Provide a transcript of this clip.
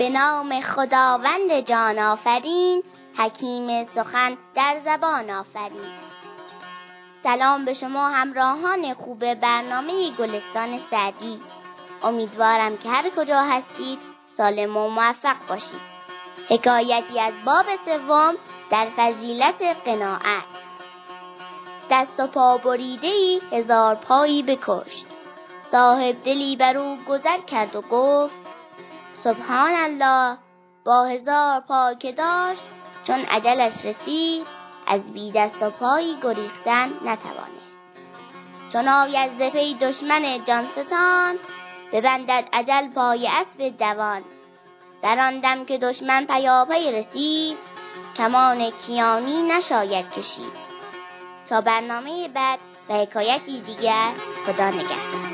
به نام خداوند جان آفرین. حکیم سخن در زبان آفرین. سلام به شما همراهان خوب برنامه گلستان سعدی. امیدوارم که هر کجا هستید سالم و موفق باشید. حکایتی از باب سوم در فضیلت قناعت. دست و پا بریده ای هزار پایی بکشت. صاحب دلی بر او گذر کرد و گفت سبحان الله. با هزار پا که داشت چون عجلش رسید از بی دست و پایی گریختن نتوانست. چون آید ز پی دشمن جانستان ببندد عجل پای اسب دوان. در آن دم که دشمن پیاپی رسید کمان کیانی نشاید کشید. تا برنامه بعد و حکایتی دیگر خدا نگهدار.